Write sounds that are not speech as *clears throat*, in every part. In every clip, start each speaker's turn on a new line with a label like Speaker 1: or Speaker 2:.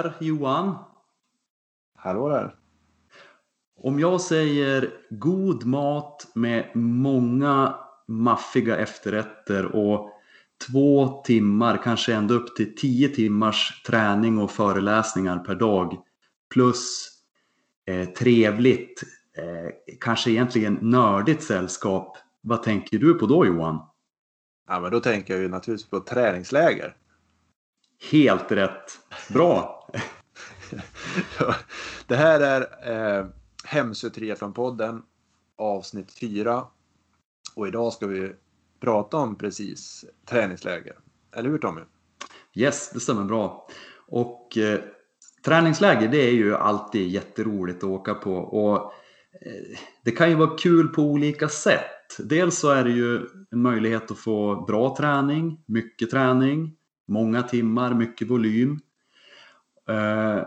Speaker 1: Eller Johan?
Speaker 2: Hallå där!
Speaker 1: Om jag säger god mat med många maffiga efterrätter och två timmar, kanske ända upp till tio timmars träning och föreläsningar per dag plus eh, trevligt, eh, kanske egentligen nördigt sällskap. Vad tänker du på då Johan?
Speaker 2: Ja, men då tänker jag ju naturligtvis på träningsläger.
Speaker 1: Helt rätt! Bra! *laughs*
Speaker 2: det här är eh, Hemsö Triathlon-podden avsnitt 4. Och idag ska vi prata om precis träningsläger. Eller hur Tommy?
Speaker 1: Yes, det stämmer bra. Och eh, träningsläger det är ju alltid jätteroligt att åka på. Och eh, det kan ju vara kul på olika sätt. Dels så är det ju en möjlighet att få bra träning, mycket träning, många timmar, mycket volym. Eh,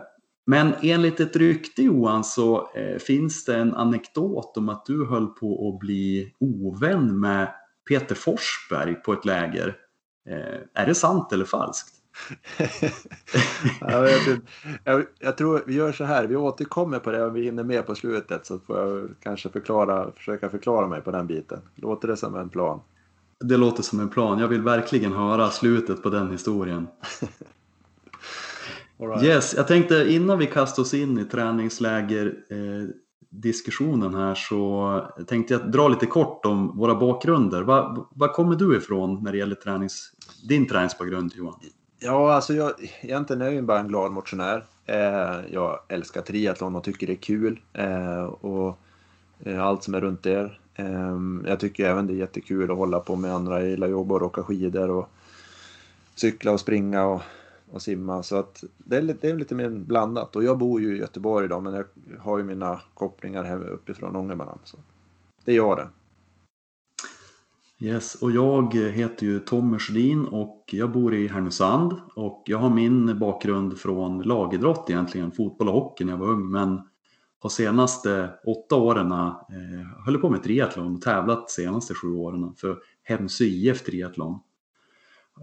Speaker 1: men enligt ett rykte Johan så eh, finns det en anekdot om att du höll på att bli ovän med Peter Forsberg på ett läger. Eh, är det sant eller falskt? *laughs*
Speaker 2: jag, vet jag, jag, tror vi gör så här, vi återkommer på det om vi hinner med på slutet så får jag kanske förklara, försöka förklara mig på den biten. Låter det som en plan?
Speaker 1: Det låter som en plan. Jag vill verkligen höra slutet på den historien. *laughs* right. Yes, jag tänkte innan vi kastar oss in i träningsläger eh, diskussionen här så tänkte jag dra lite kort om våra bakgrunder. Var, var kommer du ifrån när det gäller tränings, din träningsbakgrund Johan?
Speaker 2: Ja, alltså jag, egentligen är jag bara en glad motionär. Eh, jag älskar triathlon och tycker det är kul. Eh, och eh, allt som är runt det. Ehm, jag tycker även det är jättekul att hålla på med andra. Jag gillar att jobba och åka skidor och cykla och springa och och simma. Så att det är, lite, det är lite mer blandat. Och jag bor ju i Göteborg idag men jag har ju mina kopplingar här uppifrån Ångermanland. Så det är jag det.
Speaker 1: Yes, och jag heter ju Tommy Sjödin och jag bor i Härnösand och jag har min bakgrund från lagidrott egentligen, fotboll och hockey när jag var ung men de senaste åtta åren eh, höll på med triathlon och tävlat senaste sju åren för Hemsö IF Triathlon.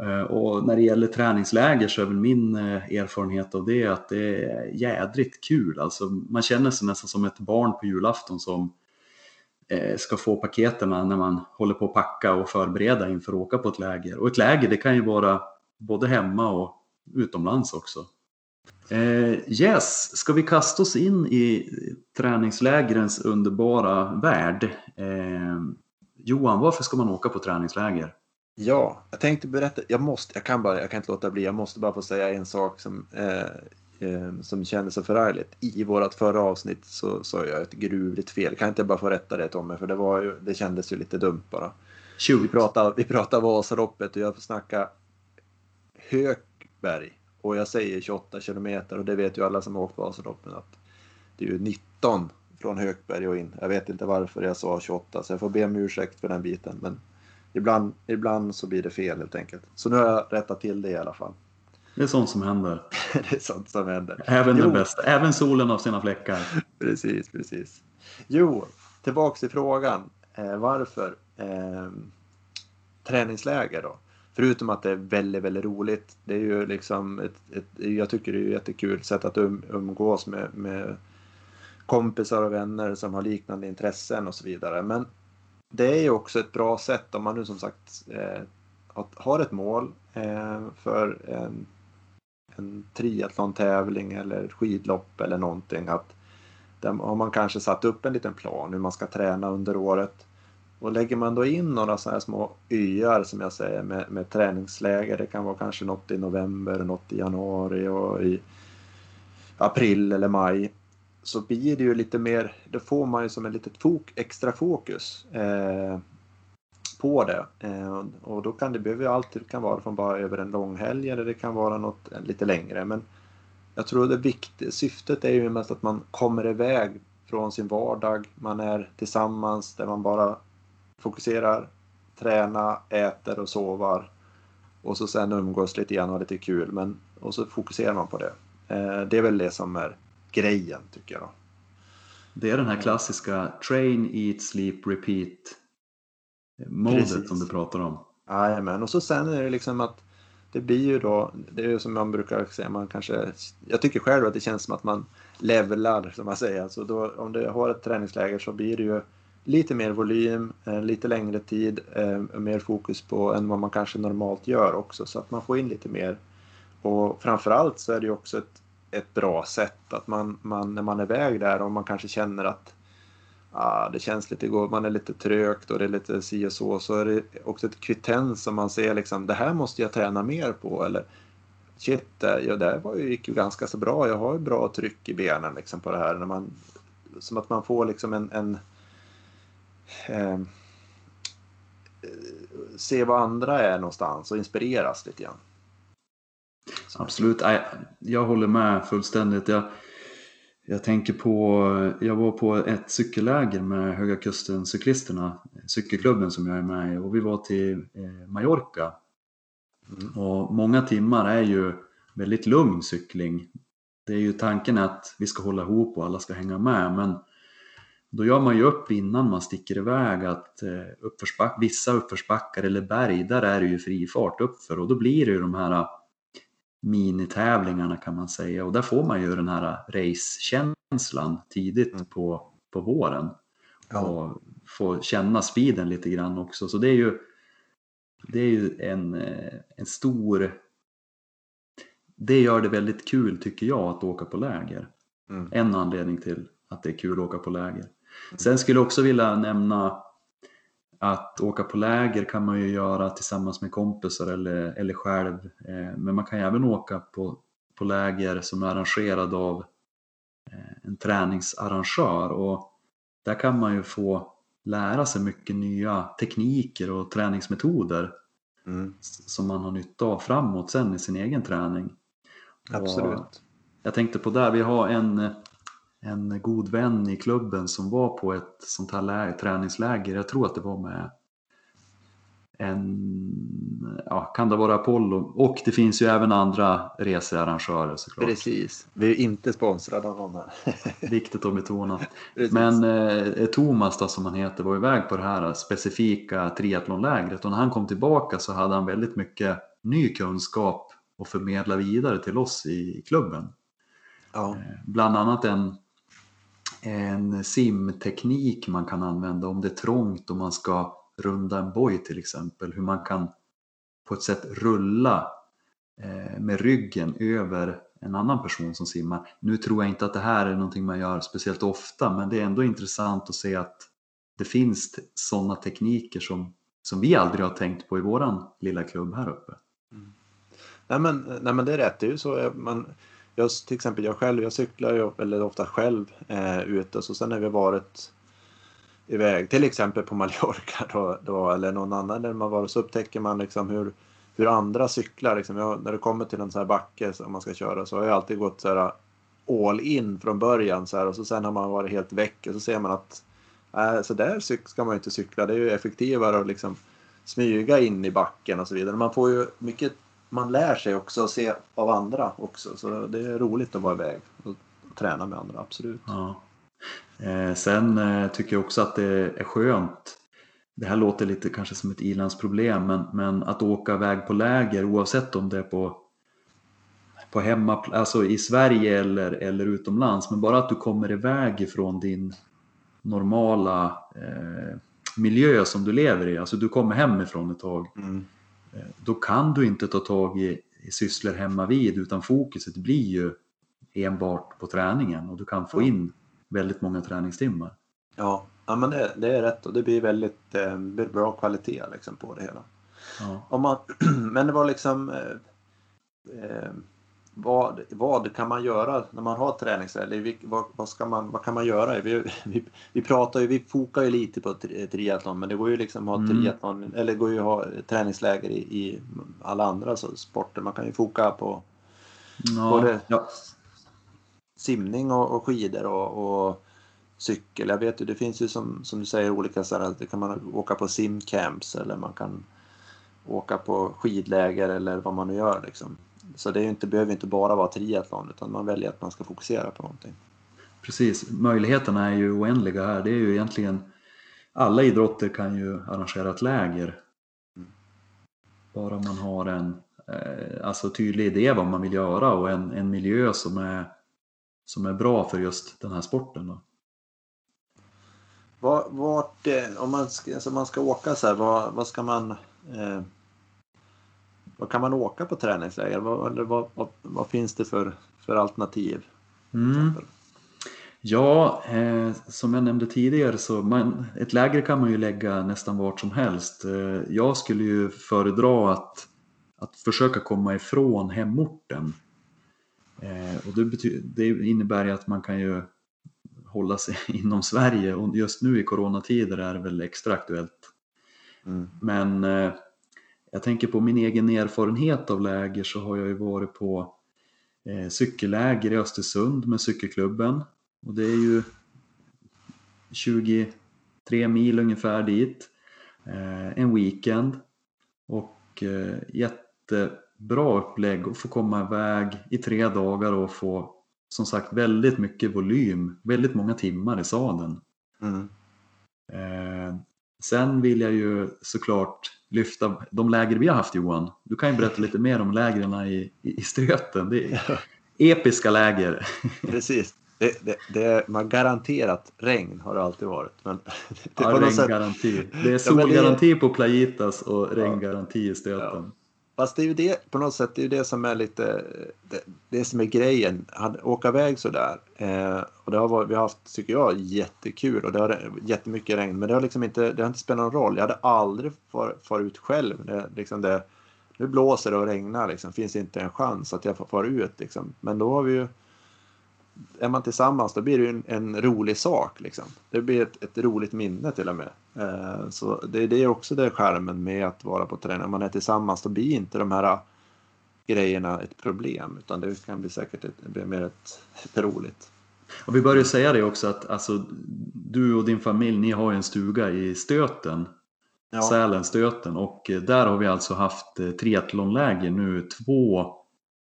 Speaker 1: Eh, och när det gäller träningsläger så är väl min eh, erfarenhet av det att det är jädrigt kul. Alltså man känner sig nästan som ett barn på julafton som eh, ska få paketerna när man håller på att packa och förbereda inför att åka på ett läger. Och ett läger det kan ju vara både hemma och utomlands också yes, ska vi kasta oss in i träningslägrens underbara värld? Johan, varför ska man åka på träningsläger?
Speaker 2: Ja, jag tänkte berätta. Jag måste, jag kan bara, jag kan inte låta bli. Jag måste bara få säga en sak som, eh, eh, som kändes så förargligt. I vårt förra avsnitt så sa jag ett gruvligt fel. Kan inte bara få rätta det Tommy? För det, var ju, det kändes ju lite dumt bara. Vi pratade, vi pratade Vasaloppet och jag får snacka Hökberg. Och jag säger 28 kilometer och det vet ju alla som har åkt Vasaloppet att det är ju 19 från Hökberg och in. Jag vet inte varför jag sa 28 så jag får be om ursäkt för den biten. Men ibland, ibland så blir det fel helt enkelt. Så nu har jag rättat till det i alla fall.
Speaker 1: Det är sånt som händer. *laughs*
Speaker 2: det är sånt som händer.
Speaker 1: Även jo. den bästa. Även solen har sina fläckar. *laughs*
Speaker 2: precis, precis. Jo, tillbaks till frågan. Eh, varför eh, träningsläger då? Förutom att det är väldigt, väldigt roligt. Det är ju liksom ett, ett jag tycker det är ett jättekul sätt att um, umgås med, med kompisar och vänner som har liknande intressen och så vidare. Men det är ju också ett bra sätt om man nu som sagt eh, har ett mål eh, för en, en triathlon-tävling eller skidlopp eller någonting. Att där har man kanske satt upp en liten plan hur man ska träna under året. Och lägger man då in några sådana här små öar som jag säger med, med träningsläger. Det kan vara kanske något i november, något i januari och i april eller maj så blir det ju lite mer, då får man ju som en litet fok, extra fokus eh, på det. Eh, och då kan det behöver alltid kan vara från bara över en lång helg eller det kan vara något eh, lite längre. Men jag tror det viktiga, syftet är ju mest att man kommer iväg från sin vardag. Man är tillsammans där man bara fokuserar, tränar, äter och sover. Och så sen umgås lite grann och lite kul. Men, och så fokuserar man på det. Eh, det är väl det som är grejen tycker jag. Då.
Speaker 1: Det är den här klassiska train, eat, sleep, repeat modet som du pratar om.
Speaker 2: Jajamän, och så sen är det liksom att det blir ju då, det är ju som man brukar säga, man kanske, jag tycker själv att det känns som att man levlar som man säger. Alltså då, om du har ett träningsläger så blir det ju lite mer volym, eh, lite längre tid, eh, mer fokus på än vad man kanske normalt gör också så att man får in lite mer. Och framförallt så är det ju också ett, ett bra sätt att man, man när man är iväg där och man kanske känner att ah, det känns lite, man är lite trögt och det är lite si och så, så är det också ett kvittens som man ser liksom, det här måste jag träna mer på eller shit, ja, det var ju, gick ju ganska så bra, jag har ju bra tryck i benen liksom på det här. När man, som att man får liksom en, en eh, se vad andra är någonstans och inspireras lite grann.
Speaker 1: Absolut, jag håller med fullständigt. Jag, jag tänker på, jag var på ett cykelläger med Höga Kusten cyklisterna, cykelklubben som jag är med i och vi var till eh, Mallorca. Mm. Och många timmar är ju väldigt lugn cykling. Det är ju tanken att vi ska hålla ihop och alla ska hänga med men då gör man ju upp innan man sticker iväg att eh, uppförsback, vissa uppförsbackar eller berg, där är det ju fri fart uppför och då blir det ju de här minitävlingarna kan man säga och där får man ju den här racekänslan tidigt mm. på, på våren. Ja. Och få känna speeden lite grann också så det är ju, det är ju en, eh, en stor det gör det väldigt kul tycker jag att åka på läger. Mm. En anledning till att det är kul att åka på läger. Sen skulle jag också vilja nämna att åka på läger kan man ju göra tillsammans med kompisar eller, eller själv. Eh, men man kan ju även åka på, på läger som är arrangerad av eh, en träningsarrangör och där kan man ju få lära sig mycket nya tekniker och träningsmetoder mm. som man har nytta av framåt sen i sin egen träning.
Speaker 2: Absolut. Och
Speaker 1: jag tänkte på där, vi har en en god vän i klubben som var på ett sånt här läger, träningsläger. Jag tror att det var med en, ja, kan det vara Apollo? Och det finns ju även andra researrangörer såklart.
Speaker 2: Precis, vi är inte sponsrade av någon här. *laughs*
Speaker 1: Viktigt att betona. Men eh, Thomas då, som han heter var iväg på det här specifika triathlonlägret och när han kom tillbaka så hade han väldigt mycket ny kunskap att förmedla vidare till oss i klubben. Ja. Eh, bland annat en en simteknik man kan använda om det är trångt och man ska runda en boj till exempel. Hur man kan på ett sätt rulla eh, med ryggen över en annan person som simmar. Nu tror jag inte att det här är någonting man gör speciellt ofta men det är ändå intressant att se att det finns sådana tekniker som, som vi aldrig har tänkt på i våran lilla klubb här uppe. Mm.
Speaker 2: Nej, men, nej men det är rätt, det är ju så. Eh, man, jag, till exempel jag själv, jag cyklar ju väldigt ofta själv eh, ute så sen när vi varit iväg, till exempel på *laughs* Mallorca då, då, eller någon annan där man varit så upptäcker man liksom hur, hur andra cyklar. Liksom. Jag, när det kommer till en sån här backe som man ska köra så har jag alltid gått så här uh, all in från början så här, och så sen har man varit helt väck och så ser man att äh, så där ska man ju inte cykla. Det är ju effektivare att liksom smyga in i backen och så vidare. Man får ju mycket man lär sig också att se av andra också. Så det är roligt att vara iväg och träna med andra, absolut.
Speaker 1: Ja. Eh, sen eh, tycker jag också att det är skönt. Det här låter lite kanske som ett ilandsproblem men, men att åka iväg på läger oavsett om det är på på hemma, alltså i Sverige eller, eller utomlands, men bara att du kommer iväg ifrån din normala eh, miljö som du lever i, alltså du kommer hemifrån ett tag. Mm. Eh, då kan du inte ta tag i, i sysslor hemma vid utan fokuset blir ju enbart på träningen och du kan få in väldigt många träningstimmar.
Speaker 2: Ja, ja men det, det är rätt och det blir väldigt eh, bra kvalitet liksom på det hela. Ja. Om man, *clears throat* men det var liksom eh, eh vad, vad kan man göra när man har träningsläger? Vad, vad, ska man, vad kan man göra? Vi, vi, vi pratar ju, vi fokar ju lite på triathlon men det går ju liksom att ha mm. triathlon, eller går ju att ha träningsläger i, i alla andra så, sporter. Man kan ju foka på ja, både ja. simning och, och skidor och, och, cykel. Jag vet ju, det finns ju som, som du säger olika så kan man åka på simcamps eller man kan åka på skidläger eller vad man nu gör liksom. Så det inte, behöver inte bara vara triathlon utan man väljer att man ska fokusera på någonting.
Speaker 1: Precis, möjligheterna är ju oändliga här. Det är ju egentligen alla idrotter kan ju arrangera ett läger. Mm. Bara man har en, eh, alltså tydlig idé vad man vill göra och en, en miljö som är, som är bra för just den här sporten. Då.
Speaker 2: Vart, om man ska, alltså man ska åka så här, vad, vad ska man eh, vad kan man åka på träningsläger? Vad, eller vad, vad, vad finns det för, för alternativ?
Speaker 1: Mm. Ja, eh, som jag nämnde tidigare så man, ett läger kan man ju lägga nästan vart som helst. Eh, jag skulle ju föredra att, att försöka komma ifrån hemorten. Eh, och det, det innebär ju att man kan ju hålla sig *laughs* inom Sverige och just nu i coronatider är det väl extra aktuellt. Mm. Men eh, jag tänker på min egen erfarenhet av läger så har jag ju varit på eh, cykelläger i Östersund med cykelklubben och det är ju 23 mil ungefär dit. Eh, en weekend och eh, jättebra upplägg att få komma iväg i tre dagar och få som sagt väldigt mycket volym, väldigt många timmar i sadeln. Mm. Eh, sen vill jag ju såklart lyfta de läger vi har haft Johan. Du kan ju berätta lite mer om lägren i, i, i Ströten. Det är *laughs* episka läger.
Speaker 2: Precis. Det, det, det, man garanterat regn har det alltid varit. Men *laughs*
Speaker 1: det, ja, regngaranti. Sätt... Det är solgaranti ja, det... på Playitas och regngaranti i Stöten. Ja.
Speaker 2: Fast det är ju det på något sätt, det är ju det som är lite, det, det som är grejen. Han åka iväg sådär. Eh, och det har varit, vi har haft, tycker jag, jättekul och det har jättemycket regn. Men det har liksom inte, det har inte spelat någon roll. Jag hade aldrig farit far ut själv. Det, liksom det, nu blåser det och regnar liksom. Finns inte en chans att jag får fara ut liksom. Men då har vi ju är man tillsammans då blir det ju en, en rolig sak. Liksom. Det blir ett, ett, roligt minne till och med. Eh, så det, det är också det skärmen med att vara på träning. Om man är tillsammans då blir inte de här grejerna ett problem utan det kan bli säkert ett, blir mer ett, *laughs* ett roligt.
Speaker 1: Och vi börjar säga det också att alltså, du och din familj ni har en stuga i Stöten. Ja. Sälen Stöten och där har vi alltså haft eh, triathlonläger nu två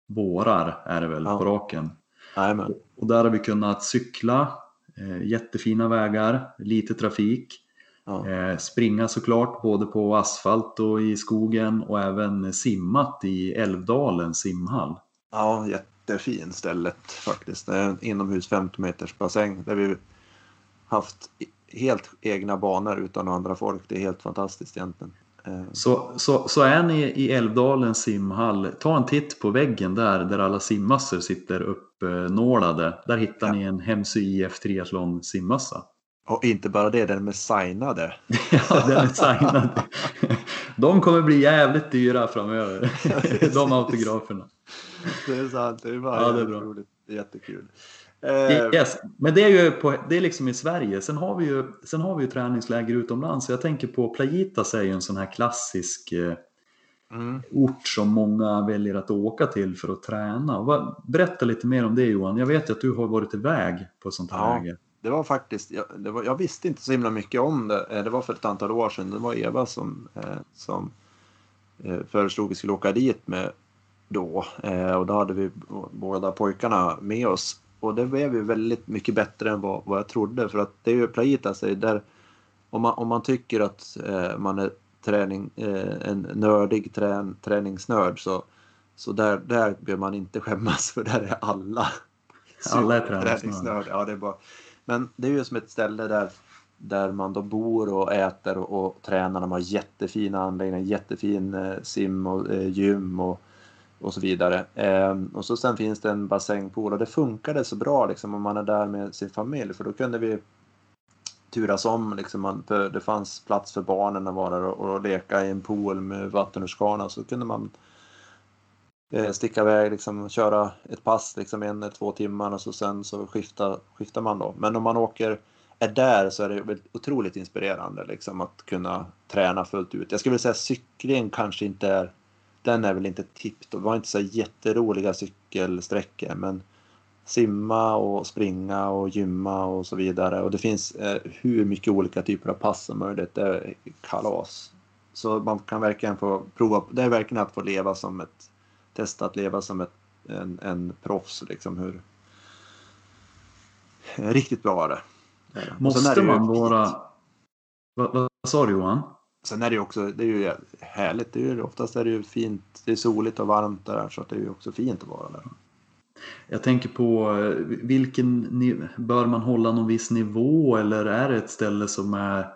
Speaker 1: vårar är det väl ja. på raken.
Speaker 2: Amen.
Speaker 1: Och där har vi kunnat cykla, eh, jättefina vägar, lite trafik. Ja. Eh, springa såklart både på asfalt och i skogen och även simmat i Älvdalen simhall.
Speaker 2: Ja, jättefin stället faktiskt. En inomhus 50 meters bassäng där vi haft helt egna banor utan andra folk. Det är helt fantastiskt egentligen.
Speaker 1: Eh, så, så, så är ni i Älvdalens simhall, ta en titt på väggen där, där alla simmassor sitter uppnålade. Där hittar ja. ni en Hemsö IF Triathlon simmössa.
Speaker 2: Och inte bara det, den är signade. *laughs*
Speaker 1: ja, den är signad. De kommer bli jävligt dyra framöver, *laughs* de autograferna.
Speaker 2: Det är sant, det är bara ja, det är bra. roligt. Jättekul.
Speaker 1: Eh, yes. Men det är ju på, det är liksom i Sverige. Sen har vi ju, sen har vi ju träningsläger utomlands. Jag tänker på Playitas är ju en sån här klassisk eh, mm. ort som många väljer att åka till för att träna. Berätta lite mer om det Johan. Jag vet ju att du har varit iväg på ett sånt här ja, läger.
Speaker 2: Det var faktiskt, jag, var, jag visste inte så himla mycket om det. Eh, det var för ett antal år sedan. Det var Eva som, eh, som eh, föreslog att vi skulle åka dit med då. Och då hade vi båda pojkarna med oss och det blev ju väldigt mycket bättre än vad, vad jag trodde för att det är ju Playita sig där om man, om man tycker att man är träning, en nördig trän, träningsnörd så, så där, där behöver man inte skämmas för där är alla
Speaker 1: alla är träningsnörd.
Speaker 2: Ja, det är bara, men det är ju som ett ställe där, där man då bor och äter och, och tränar. De har jättefina anläggningar, jättefin eh, sim och eh, gym och och så vidare. Eh, och så sen finns det en bassängpool och det funkade så bra liksom om man är där med sin familj för då kunde vi turas om. Liksom man, det fanns plats för barnen att vara där och, och leka i en pool med vattenrutschkana så kunde man eh, sticka iväg, liksom, köra ett pass liksom en eller två timmar och så sen så skiftar, skiftar man då. Men om man åker är där så är det otroligt inspirerande liksom, att kunna träna fullt ut. Jag skulle vilja säga cykling kanske inte är den är väl inte tippt. Det var inte så jätteroliga cykelsträckor men simma och springa och gymma och så vidare. Och det finns eh, hur mycket olika typer av pass som möjligt. Det är kalas. Så man kan verkligen få prova. Det är verkligen att få leva som ett testa att leva som ett, en, en proffs. Liksom hur, riktigt bra var det.
Speaker 1: Måste man vara... Vad, vad sa du Johan?
Speaker 2: Sen är det ju också, det är ju härligt, det är ju, oftast är det ju fint, det är soligt och varmt där så att det är ju också fint att vara där.
Speaker 1: Jag tänker på vilken, bör man hålla någon viss nivå eller är det ett ställe som är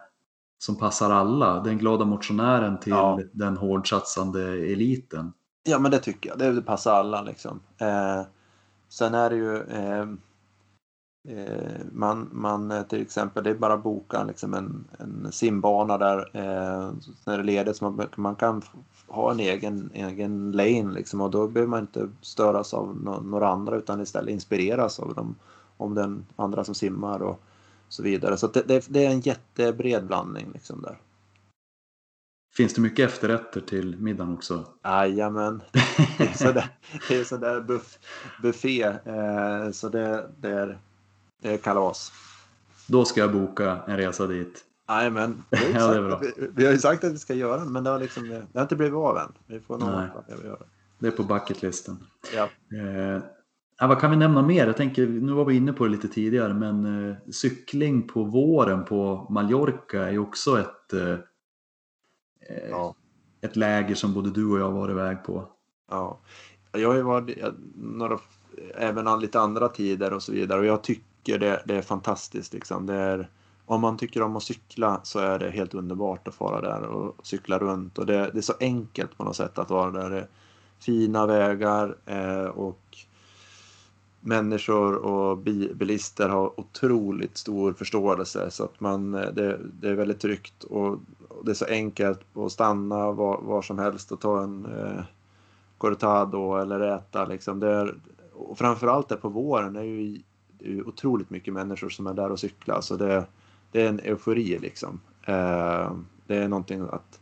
Speaker 1: som passar alla? Den glada motionären till ja. den hårdsatsande eliten?
Speaker 2: Ja men det tycker jag, det, passar alla liksom. Eh, sen är det ju eh, Eh, man, man eh, till exempel, det är bara att boka liksom en, en simbana där eh, när det är ledigt så man, man kan ha en egen, egen lane liksom och då behöver man inte störas av no, några andra utan istället inspireras av dem, om den andra som simmar och så vidare. Så det, det, det är en jättebred blandning liksom där.
Speaker 1: Finns det mycket efterrätter till middagen också?
Speaker 2: Jajamän. Det är sådär, buff, buffé. Eh, så det, det är det är kalas.
Speaker 1: Då ska jag boka en resa dit.
Speaker 2: Jajamän. *laughs* ja, det är bra. Vi, vi, har ju sagt att vi ska göra den men det har, liksom, det har inte blivit av än. Vi får nog göra.
Speaker 1: Det är på bucketlisten. Ja. Eh, vad kan vi nämna mer? Jag tänker, nu var vi inne på det lite tidigare, men eh, cykling på våren på Mallorca är ju också ett, eh ja. ett läger som både du och jag varit iväg på.
Speaker 2: Ja, jag har ju varit några, även lite andra tider och så vidare och jag tycker tycker det, det är fantastiskt. Liksom. Det är, om man tycker om att cykla så är det helt underbart att fara där och cykla runt. Och det, det är så enkelt på något sätt att vara där. Det är fina vägar eh, och människor och bilister har otroligt stor förståelse så att man, eh, det, det är väldigt tryggt och, och, det är så enkelt att stanna var, var som helst och ta en eh, cortado eller äta liksom. Det är, och framförallt där på våren är ju det är otroligt mycket människor som är där och cyklar. Så det, det är en eufori liksom. Eh, det är någonting att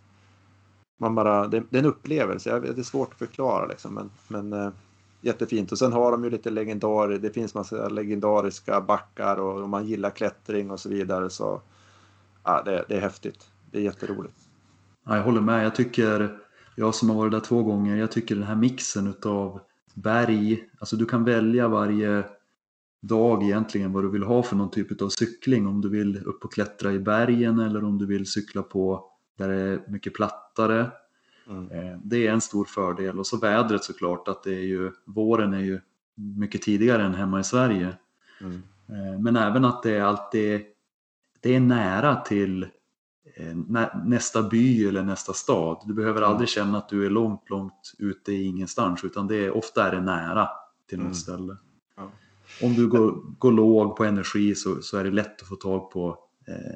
Speaker 2: man bara, det, det är en upplevelse. Det är svårt att förklara liksom, men, men eh, jättefint. Och sen har de ju lite legendarer, det finns massa legendariska backar och om man gillar klättring och så vidare så ja, det, det är häftigt. Det är jätteroligt.
Speaker 1: Ja, jag håller med. Jag tycker, jag som har varit där två gånger, jag tycker den här mixen utav berg, alltså du kan välja varje dag egentligen vad du vill ha för någon typ av cykling. Om du vill upp och klättra i bergen eller om du vill cykla på där det är mycket plattare. Mm. Eh, det är en stor fördel och så vädret såklart att det är ju våren är ju mycket tidigare än hemma i Sverige. Mm. Eh, men även att det är alltid det är nära till eh, nästa by eller nästa stad. Du behöver mm. aldrig känna att du är långt, långt ute i ingenstans utan det är, ofta är det nära till något mm. ställe om du går, går låg på energi så, så är det lätt att få tag på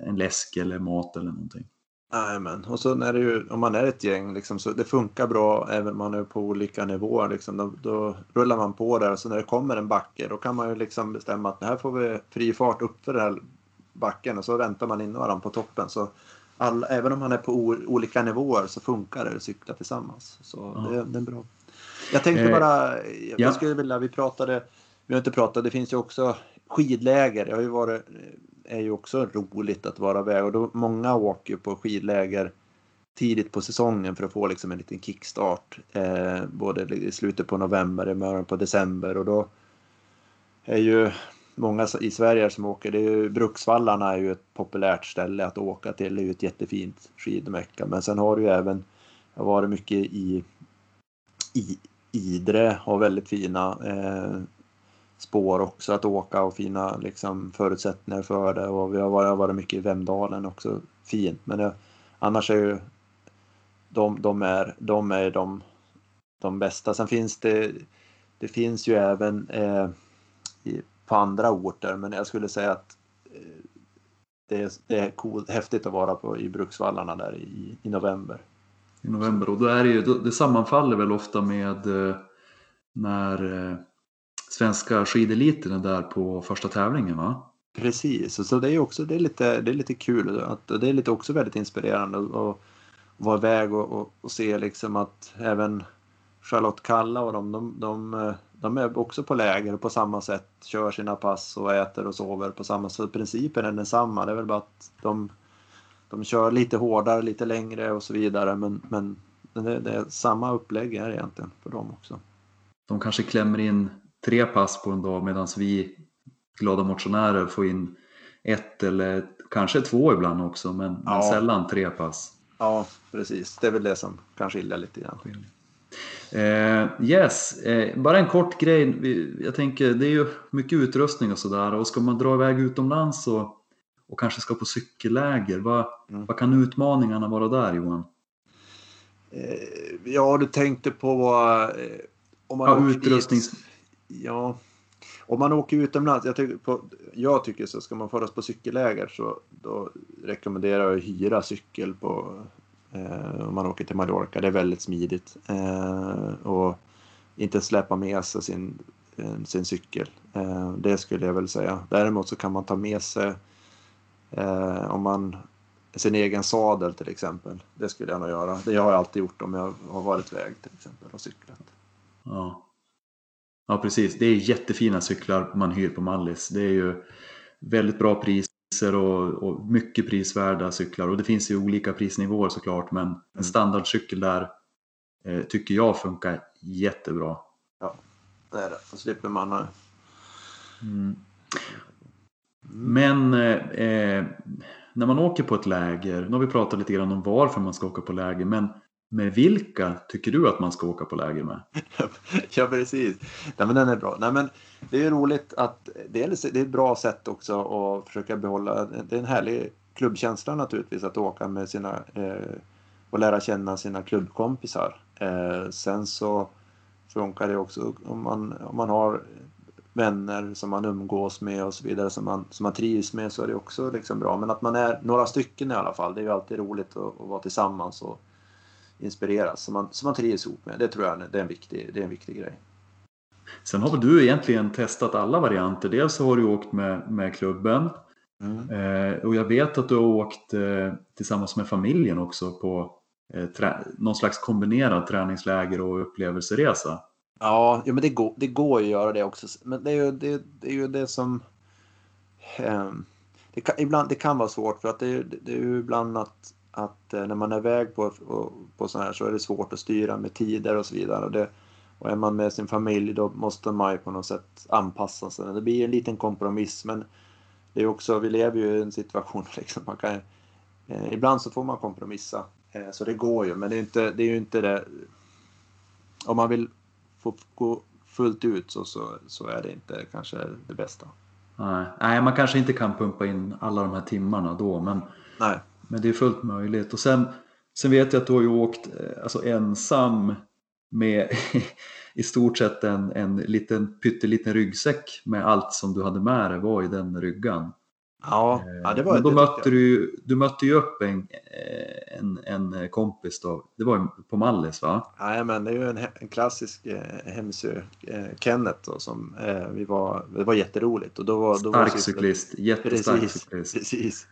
Speaker 1: en läsk eller mat eller någonting.
Speaker 2: Jajamän, och så är det ju, om man är ett gäng, liksom, så det funkar bra även om man är på olika nivåer. Liksom, då, då, rullar man på där och så när det kommer en backe då kan man ju liksom bestämma att här får vi fri fart upp för den här backen och så väntar man in varandra på toppen. Så all, även om man är på olika nivåer så funkar det att cykla tillsammans. Så ja. det, det, är bra. Jag tänkte eh, bara, jag, ja. skulle vilja, vi pratade vi har inte pratat, det finns ju också skidläger. Det har ju varit, är ju också roligt att vara iväg och då, många åker på skidläger tidigt på säsongen för att få liksom en liten kickstart. Eh, både i slutet på november, i början på december och då är ju många i Sverige som åker, det är ju, Bruksvallarna är ju ett populärt ställe att åka till, det är ju ett jättefint skidmecka. Men sen har du ju även, jag har varit mycket i, i Idre, har väldigt fina eh, spår också att åka och fina liksom, förutsättningar för det. Och vi har varit, varit mycket i Vemdalen också, fint. Men det, annars är ju de, de, är, de är de, de bästa. Sen finns det, det finns ju även eh, i, på andra orter, men jag skulle säga att eh, det är, det är cool, häftigt att vara på, i Bruksvallarna där i, i november.
Speaker 1: I november och då är det ju, det sammanfaller väl ofta med eh, när eh, svenska skideliten är där på första tävlingen va?
Speaker 2: Precis, så det är också det är lite, det är lite kul. Att, det är lite också väldigt inspirerande att vara iväg och, och, och, se liksom att även Charlotte Kalla och de, de, de, de, är också på läger och på samma sätt kör sina pass och äter och sover på samma sätt. Principen är densamma. Det är väl bara att de, de kör lite hårdare, lite längre och så vidare. Men, men det, det är samma upplägg här egentligen för dem också.
Speaker 1: De kanske klämmer in tre pass på en dag medan vi glada motionärer får in ett eller kanske två ibland också men, ja. men sällan tre pass.
Speaker 2: Ja, precis. Det är väl det som kan skilja lite grann.
Speaker 1: Eh, yes, eh, bara en kort grej. Jag tänker, det är ju mycket utrustning och sådär och ska man dra iväg utomlands och, och kanske ska på cykelläger, vad, mm. vad kan utmaningarna vara där Johan?
Speaker 2: Eh, ja, du tänkte på vad... Eh,
Speaker 1: om man ja, utrustnings... Dit,
Speaker 2: ja, om man åker utomlands, jag tycker, på, jag tycker så ska man föras på cykelläger så då rekommenderar jag att hyra cykel på eh, om man åker till Mallorca. Det är väldigt smidigt. Eh, och inte släpa med sig sin, eh, sin cykel. Eh, det skulle jag väl säga. Däremot så kan man ta med sig eh, om man sin egen sadel till exempel. Det skulle jag nog göra. Det har jag alltid gjort om jag har varit iväg till exempel och cyklat.
Speaker 1: Ja. Ja precis, det är jättefina cyklar man hyr på Mallis. Det är ju väldigt bra priser och, och mycket prisvärda cyklar och det finns ju olika prisnivåer såklart men en mm. standardcykel där eh, tycker jag funkar jättebra.
Speaker 2: Ja, det är det. Då slipper man... Mm.
Speaker 1: mm. Men eh, eh, när man åker på ett läger, nu har vi pratat lite grann om varför man ska åka på läger, men med vilka tycker du att man ska åka på läger med? *laughs*
Speaker 2: ja, precis. Nej, men den är bra. Nej, men det är roligt att det är, det är ett bra sätt också att försöka behålla. Det är en härlig klubbkänsla naturligtvis att åka med sina eh, och lära känna sina klubbkompisar. Eh, sen så funkar det också om man, om man har vänner som man umgås med och så vidare som man, som man trivs med så är det också liksom bra. Men att man är några stycken i alla fall. Det är ju alltid roligt att, att vara tillsammans och inspireras som man, som man trivs ihop med. Det tror jag det är en viktig, det är en viktig grej.
Speaker 1: Sen har väl du egentligen testat alla varianter. Dels har du åkt med, med klubben mm. eh, och jag vet att du har åkt eh, tillsammans med familjen också på eh, trä, någon slags kombinerad träningsläger och upplevelseresa.
Speaker 2: Ja, ja men det går, det går att göra det också. Men det är ju det, det, är ju det som... Eh, det kan, ibland, det kan vara svårt för att det, det är ju ibland att att eh, när man är iväg på, på sådana här så är det svårt att styra med tider och så vidare. Och, det, och är man med sin familj då måste man ju på något sätt anpassa sig. Det blir en liten kompromiss men det är också, vi lever ju i en situation *laughs* liksom, man kan, eh, ibland så får man kompromissa. Eh, så det går ju men det är, inte, det är ju inte det. Om man vill få gå fullt ut så, så, så är det inte kanske det bästa.
Speaker 1: Nej. Nej, man kanske inte kan pumpa in alla de här timmarna då men
Speaker 2: Nej.
Speaker 1: Men det är fullt möjligt. Och sen, sen vet jag att du har ju åkt eh, alltså, ensam med *laughs* i stort sett en, en liten pytteliten ryggsäck med allt som du hade med dig var i den ryggan.
Speaker 2: Ja, ja det var
Speaker 1: Men då mötte du, du mötte ju upp en, eh, en, en kompis då, det var på Mallis va?
Speaker 2: Ja, men det är ju en, en klassisk eh, hemsö, eh, Kenneth då, som eh, vi var, det var jätteroligt. Och då var, då
Speaker 1: Stark var cyklist, jättestark
Speaker 2: precis,
Speaker 1: cyklist.
Speaker 2: Precis.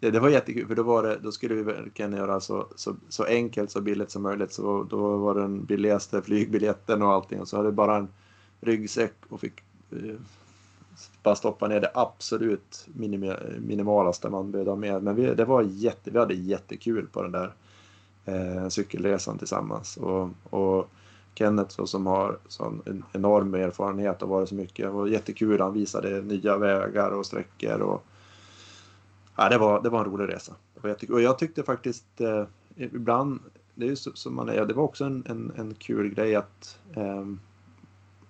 Speaker 2: Det, det, var jättekul för då, var det, då skulle vi verkligen göra så, så, så enkelt så billigt som möjligt. Så då var det den billigaste flygbiljetten och allting och så hade vi bara en ryggsäck och fick eh, bara stoppa ner det absolut minim, minimalaste man behövde ha med. Men vi, det var jätte, vi hade jättekul på den där eh, cykelresan tillsammans. Och, och Kenneth så, som har sån enorm erfarenhet och varit så mycket. Det var jättekul. Han visade nya vägar och sträckor. Och, ja, det, var, det var en rolig resa. Och jag tyckte faktiskt eh, ibland, det är ju som man är, det var också en, en, en kul grej att, eh,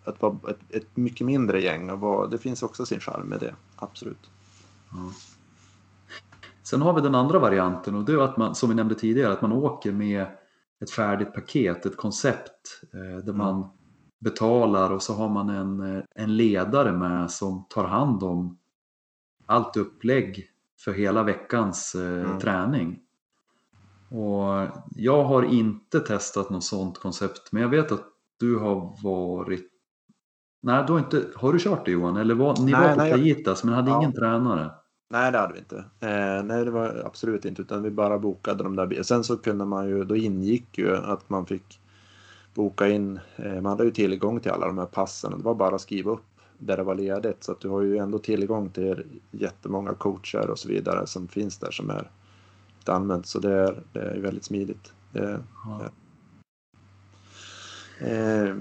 Speaker 2: att vara ett, ett, mycket mindre gäng. Och var, det finns också sin charm med det, absolut. Ja.
Speaker 1: Sen har vi den andra varianten och det är att man, som vi nämnde tidigare, att man åker med ett färdigt paket, ett koncept eh, där mm. man betalar och så har man en, eh, en ledare med som tar hand om allt upplägg för hela veckans eh, mm. träning. Och jag har inte testat något sånt koncept men jag vet att du har varit Nej, du har, inte, har du kört det Johan? Eller var, ni nej, var på nej, Playitas men hade ja. ingen tränare?
Speaker 2: Nej, det hade vi inte. Eh, nej, det var absolut inte, utan vi bara bokade de där. Sen så kunde man ju, då ingick ju att man fick boka in, eh, man hade ju tillgång till alla de här passen. Det var bara att skriva upp där det var ledigt. Så att du har ju ändå tillgång till jättemånga coacher och så vidare som finns där som är använt. Så det är, det är väldigt smidigt. Det, ja. eh,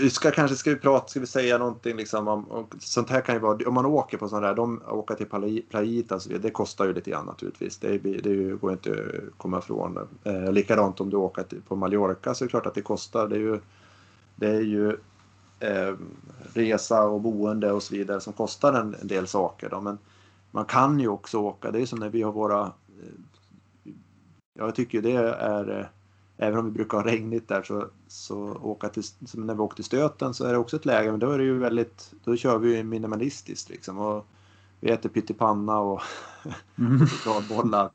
Speaker 2: vi ska kanske ska vi prata, ska vi säga någonting liksom om, om sånt här kan ju vara, om man åker på sådana där, de åker till Playita och så vidare, det kostar ju lite grann naturligtvis. Det, det, det går inte att komma ifrån. Eh, likadant om du åker till, på Mallorca så är det klart att det kostar. Det är ju, det är ju eh, resa och boende och så vidare som kostar en, en del saker. Då. Men man kan ju också åka, det är som när vi har våra, eh, jag tycker det är eh, även om vi brukar ha regnigt där så, så åka till, som när vi åkte till Stöten så är det också ett läge, men då är det ju väldigt, då kör vi ju minimalistiskt liksom och vi äter pyttipanna och *laughs* mm. chokladbollar.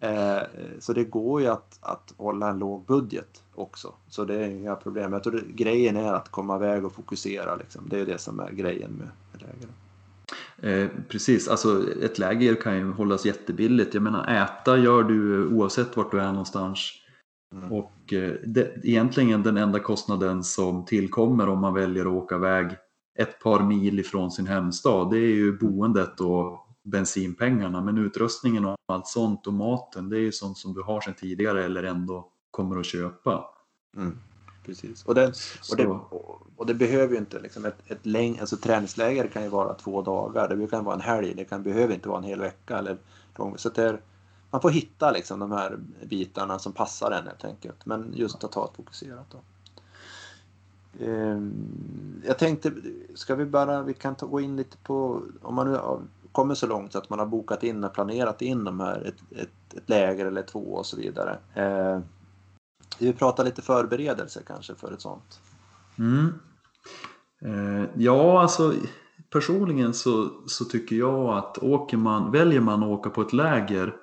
Speaker 2: Eh, så det går ju att, att hålla en låg budget också. Så det är inga problem. Jag tror det, grejen är att komma iväg och fokusera. Liksom. Det är det som är grejen med, med läger.
Speaker 1: Eh, precis, alltså ett läger kan ju hållas jättebilligt. Jag menar äta gör du oavsett vart du är någonstans. Mm. Och eh, det, egentligen den enda kostnaden som tillkommer om man väljer att åka iväg ett par mil ifrån sin hemstad, det är ju boendet och bensinpengarna. Men utrustningen och allt sånt och maten, det är ju sånt som du har sedan tidigare eller ändå kommer att köpa.
Speaker 2: Mm. Precis. Och, den, och, det, och det behöver ju inte liksom ett, ett läng, alltså träningsläger kan ju vara två dagar, det kan vara en helg, det kan, behöver inte vara en hel vecka. Eller, så det är, man får hitta liksom de här bitarna som passar en helt enkelt. Men just att ha ett fokuserat. Då. Ehm, jag tänkte, ska vi bara, vi kan ta, gå in lite på, om man nu kommer så långt så att man har bokat in och planerat in de här, ett, ett, ett läger eller två och så vidare. Vi pratar lite förberedelse kanske för ett sånt.
Speaker 1: Mm. Eh, ja, alltså personligen så, så tycker jag att åker man, väljer man att åka på ett läger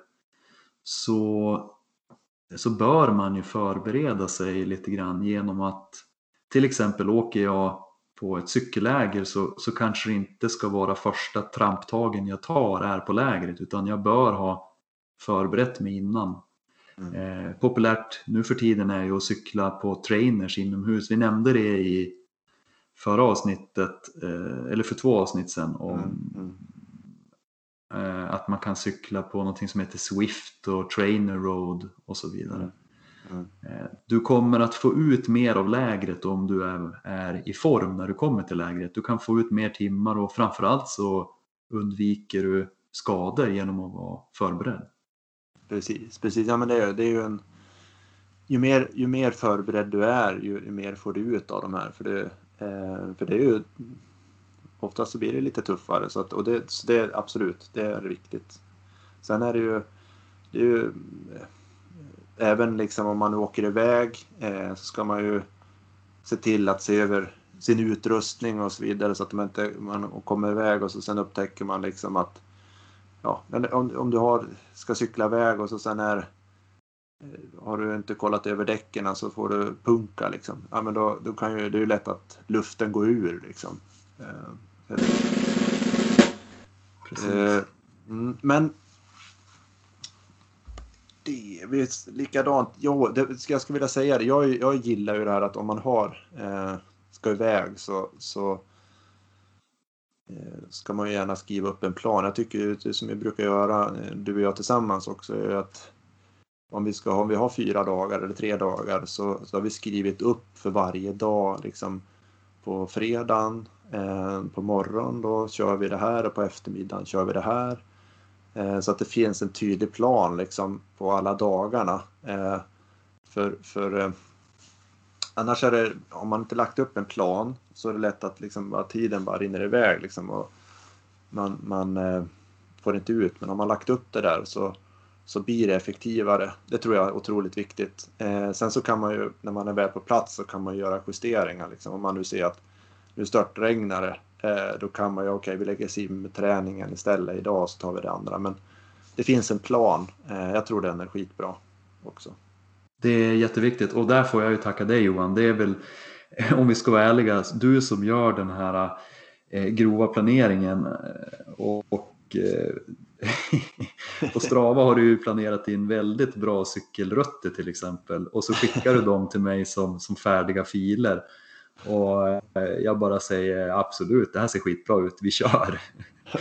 Speaker 1: så, så bör man ju förbereda sig lite grann genom att till exempel åker jag på ett cykelläger så, så kanske det inte ska vara första tramptagen jag tar är på lägret utan jag bör ha förberett mig innan. Mm. Eh, populärt nu för tiden är ju att cykla på trainers inomhus. Vi nämnde det i förra avsnittet, eh, eller för två avsnitt sedan, om mm. Mm. Eh, att man kan cykla på någonting som heter Swift och Trainer Road och så vidare. Mm. Mm. Du kommer att få ut mer av lägret om du är, är, i form när du kommer till lägret. Du kan få ut mer timmar och framförallt så undviker du skador genom att vara förberedd.
Speaker 2: Precis, precis. Ja, men det, är, det är ju en... Ju mer, ju mer förberedd du är, ju, ju mer får du ut av de här. För det, eh, för det är ju oftast så blir det lite tuffare. Så att, och det, så det är absolut, det är viktigt. Sen är det ju, det är ju eh, även liksom om man åker iväg eh, så ska man ju se till att se över sin utrustning och så vidare så att man inte man kommer iväg och så sen upptäcker man liksom att ja, om, om du har, ska cykla iväg och så sen är eh, har du inte kollat över däcken så får du punka liksom. Ja, men då, då kan ju, det är ju lätt att luften går ur liksom. Eh, Precis. Eh, mm, men det är likadant. Jo, det, jag skulle vilja säga det. Jag, jag gillar ju det här att om man har eh, ska iväg så, så Eh, ska man ju gärna skriva upp en plan. Jag tycker det som vi brukar göra, eh, du och jag tillsammans också, är att om vi, ska, om vi har fyra dagar eller tre dagar så, så har vi skrivit upp för varje dag. Liksom, på fredagen Eh, på morgonen då kör vi det här och på eftermiddagen kör vi det här. Eh, så att det finns en tydlig plan liksom på alla dagarna. Eh, för, för eh, annars är det, om man inte lagt upp en plan så är det lätt att liksom bara tiden bara rinner iväg liksom och man, man eh, får inte ut. Men om man lagt upp det där så, så blir det effektivare. Det tror jag är otroligt viktigt. Eh, sen så kan man ju, när man är väl på plats så kan man göra justeringar. Liksom. Om man nu ser att nu störtregnar det. Eh, då kan man ju, okej okay, vi lägger simträningen istället idag så tar vi det andra. Men det finns en plan. Eh, jag tror den är skitbra också.
Speaker 1: Det är jätteviktigt och där får jag ju tacka dig Johan. Det är väl, *laughs* om vi ska vara ärliga, du som gör den här eh, grova planeringen eh, och, och eh, *laughs* på Strava har du ju planerat in väldigt bra cykelrutter till exempel och så skickar du dem till mig som, som färdiga filer. Och jag bara säger absolut, det här ser skitbra ut, vi kör.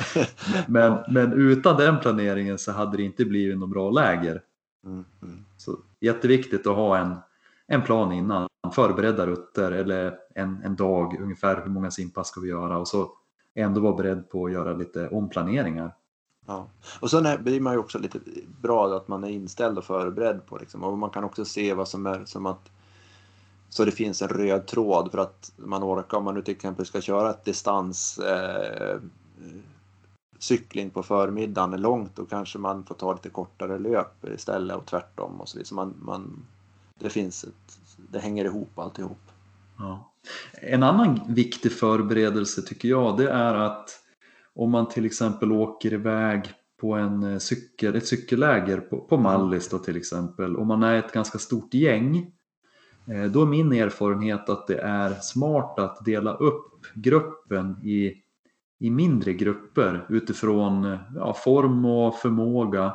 Speaker 1: *laughs* men, men utan den planeringen så hade det inte blivit något bra läger. Mm, mm. Jätteviktigt att ha en, en plan innan, förberedda rutter eller en, en dag ungefär hur många simpass ska vi göra och så ändå vara beredd på att göra lite omplaneringar.
Speaker 2: Ja. Och sen blir man ju också lite bra att man är inställd och förberedd på liksom. och man kan också se vad som är som att så det finns en röd tråd för att man orkar om man nu till exempel ska köra ett distans eh, cykling på förmiddagen är långt då kanske man får ta lite kortare löp istället och tvärtom och så vidare. Så man, man, det finns ett, det hänger ihop alltihop.
Speaker 1: Ja. En annan viktig förberedelse tycker jag det är att om man till exempel åker iväg på en eh, cykel, ett cykelläger på, på Mallis då till exempel och man är ett ganska stort gäng eh, då är min erfarenhet att det är smart att dela upp gruppen i, i mindre grupper utifrån ja, form och förmåga.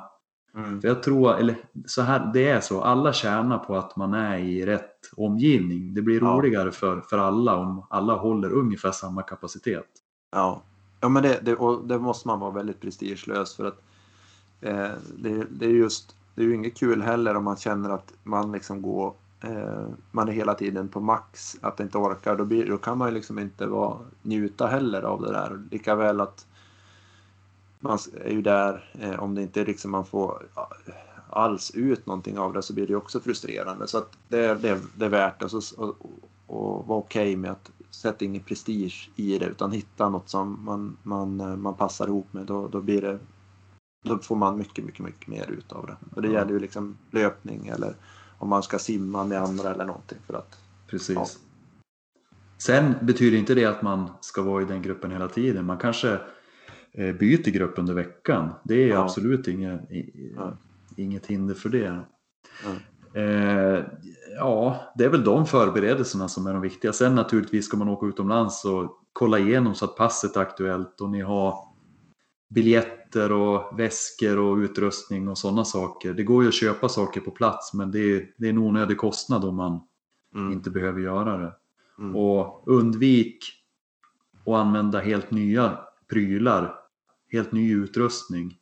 Speaker 1: Mm. För jag tror, eller så här, det är så, alla tjänar på att man är i rätt omgivning. Det blir roligare ja. för, för alla om alla håller ungefär samma kapacitet.
Speaker 2: Ja, Ja, men det, det, och det måste man vara väldigt prestigelös för att eh, det, det, är just, det är ju inget kul heller om man känner att man liksom går man är hela tiden på max, att det inte orkar. Då, blir, då kan man ju liksom inte vara, njuta heller av det där. Lika väl att man är ju där, eh, om det inte liksom man får alls ut någonting av det så blir det också frustrerande. Så att det, det, det är värt det. Alltså, och, och vara okej okay med att sätta ingen prestige i det utan hitta något som man, man, man passar ihop med. Då, då blir det då får man mycket, mycket, mycket mer ut av det. Och det gäller ju liksom löpning eller om man ska simma med andra eller någonting. För att,
Speaker 1: Precis. Ja. Sen betyder inte det att man ska vara i den gruppen hela tiden. Man kanske eh, byter grupp under veckan. Det är ja. absolut inget, inget hinder för det. Eh, ja, det är väl de förberedelserna som är de viktiga. Sen naturligtvis ska man åka utomlands och kolla igenom så att passet är aktuellt och ni har biljetter och väskor och utrustning och sådana saker. Det går ju att köpa saker på plats men det är, det är en onödig kostnad om man mm. inte behöver göra det. Mm. Och undvik att använda helt nya prylar, helt ny utrustning.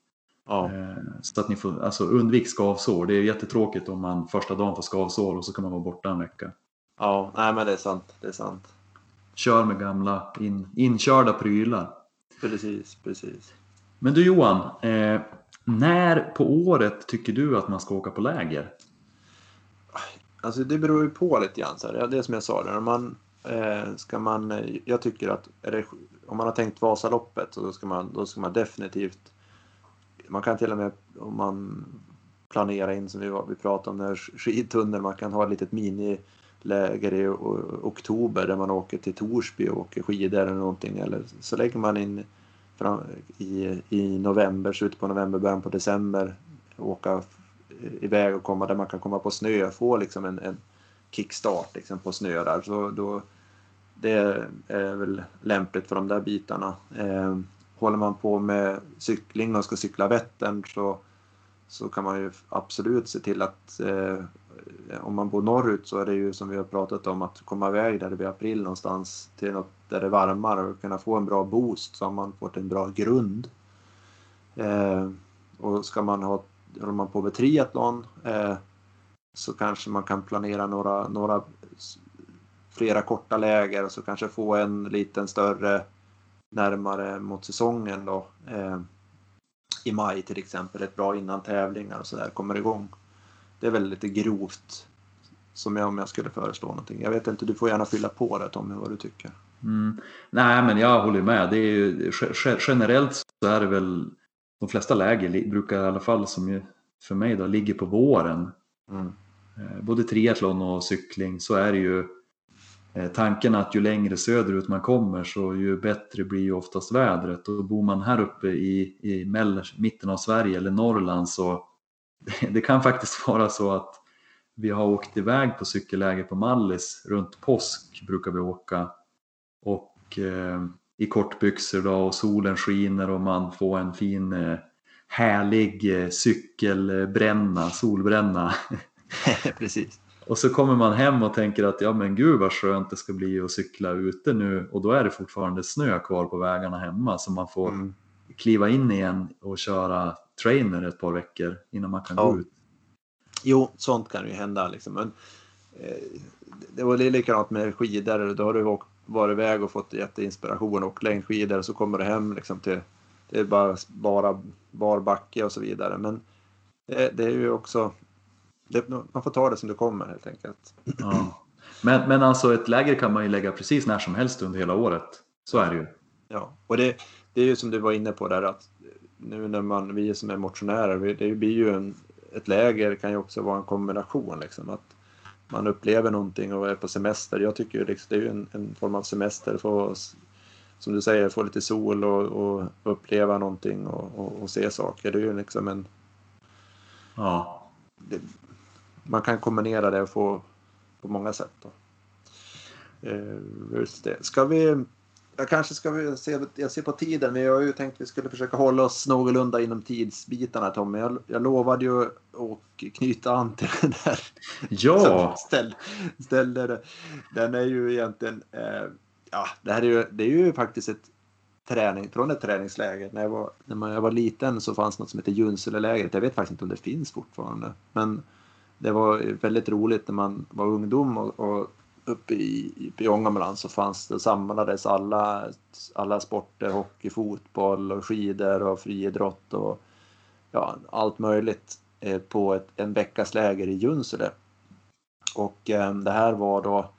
Speaker 1: Ja. Eh, så att ni får, alltså undvik skavsår. Det är jättetråkigt om man första dagen får skavsår och så kan man vara borta en vecka.
Speaker 2: Ja, nej men det är sant. Det är sant.
Speaker 1: Kör med gamla in, inkörda prylar.
Speaker 2: Precis, precis.
Speaker 1: Men du Johan, eh, när på året tycker du att man ska åka på läger?
Speaker 2: Alltså det beror ju på lite grann. Så här. Det är som jag sa, där. Man, eh, ska man, eh, jag tycker att det, om man har tänkt Vasaloppet så ska man, då ska man definitivt man kan till och med om man planerar in som vi, vi pratade om när skidtunneln, man kan ha ett litet miniläger i oktober där man åker till Torsby och åker skidor eller någonting. Eller så lägger man in i, i november, slutet på november, början på december åka iväg och komma där man kan komma på snö, få liksom en, en kickstart liksom på snö där. Så då, det är väl lämpligt för de där bitarna. Eh, håller man på med cykling och ska cykla Vättern så, så kan man ju absolut se till att eh, Eh, om man bor norrut så är det ju som vi har pratat om att komma iväg där det blir april någonstans till något där det är varmare och kunna få en bra boost så har man fått en bra grund. Eh, och ska man ha, håller man på med triathlon eh, så kanske man kan planera några, några flera korta läger och så kanske få en liten större närmare mot säsongen då. Eh, I maj till exempel, ett bra innan tävlingar och sådär kommer igång. Det är väl lite grovt som jag, om jag skulle föreslå någonting. Jag vet inte, du får gärna fylla på det Tommy, vad du tycker.
Speaker 1: Mm. Nej, men jag håller med. Det är ju, generellt så är det väl de flesta läger brukar i alla fall som för mig då ligger på våren. Mm. Eh, både triathlon och cykling så är det ju Eh, tanken att ju längre söderut man kommer så ju bättre blir ju oftast vädret och bor man här uppe i, i mitten av Sverige eller Norrland så *laughs* det kan faktiskt vara så att vi har åkt iväg på cykelläger på Mallis runt påsk brukar vi åka och eh, i kortbyxor då och solen skiner och man får en fin eh, härlig eh, cykelbränna, solbränna. *laughs*
Speaker 2: Precis.
Speaker 1: Och så kommer man hem och tänker att ja men gud vad skönt det ska bli att cykla ute nu och då är det fortfarande snö kvar på vägarna hemma så man får mm. kliva in igen och köra trainer ett par veckor innan man kan ja. gå ut.
Speaker 2: Jo, sånt kan ju hända liksom. Men, eh, det var likadant med skidor. Då har du varit iväg och fått jätteinspiration och längdskidor och så kommer du hem liksom till det är bara, bara bar backe och så vidare. Men det, det är ju också det, man får ta det som det kommer helt enkelt.
Speaker 1: Ja. Men, men alltså ett läger kan man ju lägga precis när som helst under hela året. Så är det ju.
Speaker 2: Ja, och det, det är ju som du var inne på där att nu när man, vi som är motionärer, det blir ju en, ett läger kan ju också vara en kombination liksom. Att man upplever någonting och är på semester. Jag tycker liksom, det är ju en, en form av semester. Få, som du säger, få lite sol och, och uppleva någonting och, och, och, se saker. Det är ju liksom en...
Speaker 1: Ja.
Speaker 2: Det, man kan kombinera det och få på många sätt. Då. Eh, just det. Ska vi jag kanske ska vi se, jag ser på tiden, men jag har ju tänkt att vi skulle försöka hålla oss någorlunda inom tidsbitarna Tommy. Jag, jag lovade ju att knyta an till den *laughs* där.
Speaker 1: Ja!
Speaker 2: Ställ, ställde det. Den är ju egentligen, eh, ja det här är ju, det är ju faktiskt ett träning, från ett träningsläger. När jag var, när jag var liten så fanns något som heter Junselelägret. Jag vet faktiskt inte om det finns fortfarande. Men det var väldigt roligt när man var ungdom och, och uppe i, i Ångermanland så fanns det, samlades alla, alla sporter, hockey, fotboll och skidor och friidrott och ja, allt möjligt eh, på ett, en veckas läger i Junsele. Och eh, det här var då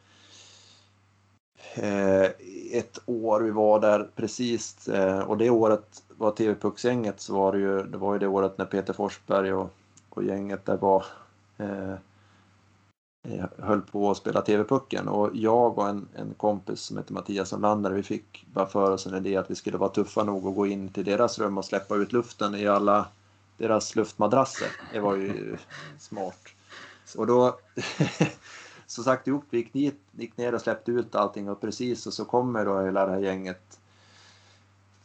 Speaker 2: eh, ett år vi var där precis eh, och det året var TV Pucksgänget så var det ju, det var ju det året när Peter Forsberg och, och gänget där var Eh, höll på att spela TV-pucken och jag och en, en kompis som heter Mattias Olander vi fick bara för oss en idé att vi skulle vara tuffa nog att gå in till deras rum och släppa ut luften i alla deras luftmadrasser. Det var ju *laughs* smart. Och då, *laughs* så sagt gjort, vi gick, gick ner och släppte ut allting och precis och så kommer då hela det här gänget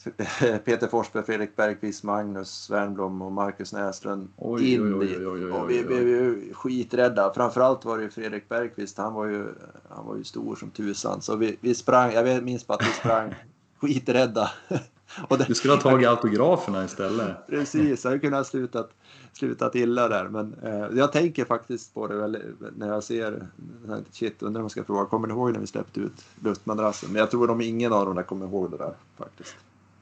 Speaker 2: *laughs* Peter Forsberg, Fredrik Bergqvist, Magnus Wernbloom och Marcus Näslund oj, in oj, oj, och vi blev ju skiträdda. Framförallt var det Fredrik Bergqvist, han var ju, han var ju stor som tusan. Så vi, vi sprang, jag minns bara att vi sprang *laughs* skiträdda. *laughs*
Speaker 1: Och det, du skulle ha tagit autograferna istället.
Speaker 2: Precis, jag hade kunnat slutat, slutat illa där. Men eh, jag tänker faktiskt på det väl, när jag ser, shit, undrar om jag ska fråga, kommer ni ihåg när vi släppte ut luftmadrassen? Men jag tror att ingen av dem där kommer ihåg det där faktiskt.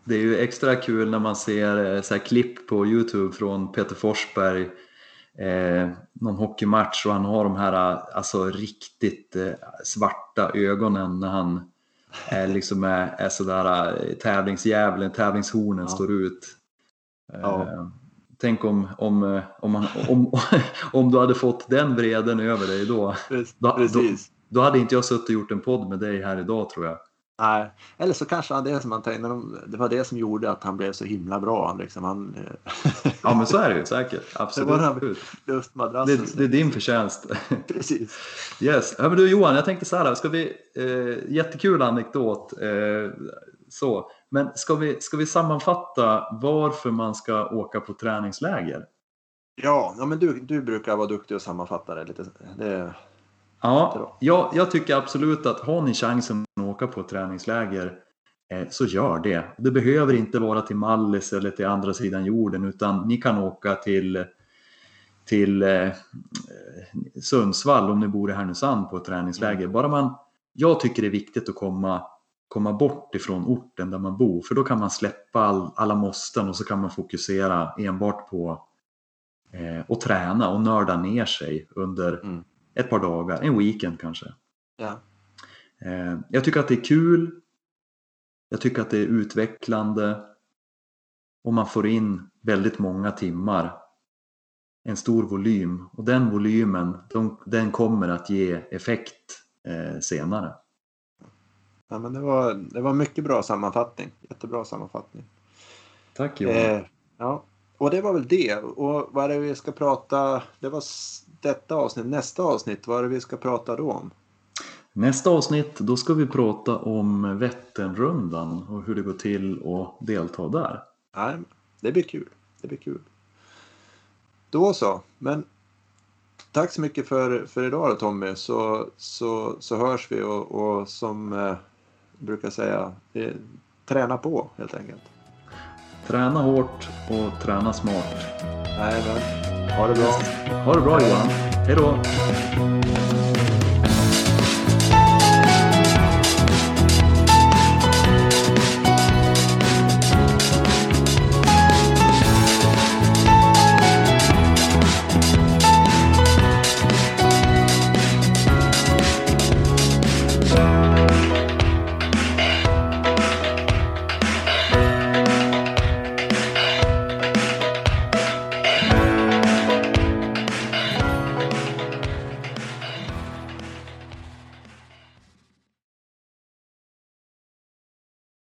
Speaker 1: Det är ju extra kul när man ser eh, så klipp på Youtube från Peter Forsberg eh, någon hockeymatch och han har de här alltså riktigt eh, svarta ögonen när han är, liksom är, är sådär eh, tävlingsdjävulen, tävlingshornen ja. står ut. Eh, ja. Tänk om, om, eh, om, man, om, *laughs* om du hade fått den vreden över dig då.
Speaker 2: Precis. Då, då,
Speaker 1: då hade inte jag suttit och gjort en podd med dig här idag tror jag.
Speaker 2: Nej, eller så kanske han det som han tänkte, det var det som gjorde att han blev så himla bra. Liksom han,
Speaker 1: ja men så är det ju säkert, absolut. *laughs* Det, var
Speaker 2: luftmadrassen,
Speaker 1: det, det är din förtjänst. *laughs*
Speaker 2: Precis.
Speaker 1: Yes. Ja, men du Johan, jag tänkte så här, ska vi, eh, jättekul anekdot. Eh, så. Men ska vi, ska vi sammanfatta varför man ska åka på träningsläger?
Speaker 2: Ja, ja men du, du brukar vara duktig att sammanfatta det lite. Det,
Speaker 1: Ja, jag, jag tycker absolut att har ni chansen att åka på ett träningsläger eh, så gör det. Det behöver inte vara till Mallis eller till andra sidan jorden utan ni kan åka till, till eh, Sundsvall om ni bor i Härnösand på ett träningsläger. Mm. Bara man, jag tycker det är viktigt att komma, komma bort ifrån orten där man bor för då kan man släppa all, alla måsten och så kan man fokusera enbart på eh, att träna och nörda ner sig under mm ett par dagar, en weekend kanske.
Speaker 2: Ja.
Speaker 1: Eh, jag tycker att det är kul. Jag tycker att det är utvecklande. Och man får in väldigt många timmar. En stor volym. Och den volymen, den kommer att ge effekt eh, senare.
Speaker 2: Ja, men det, var, det var mycket bra sammanfattning. Jättebra sammanfattning.
Speaker 1: Tack Johan. Eh,
Speaker 2: ja. Och det var väl det. Och vad är det vi ska prata? Det var detta avsnitt. Nästa avsnitt, vad är det vi ska prata då om?
Speaker 1: Nästa avsnitt, då ska vi prata om Vätternrundan och hur det går till att delta där.
Speaker 2: Nej, det blir kul. Det blir kul. Då så. Men tack så mycket för, för idag då, Tommy. Så, så, så hörs vi och, och som eh, brukar säga, eh, träna på helt enkelt.
Speaker 1: Träna hårt och träna smart.
Speaker 2: Men. Ha det bra.
Speaker 1: Ha det bra Johan. Hej då.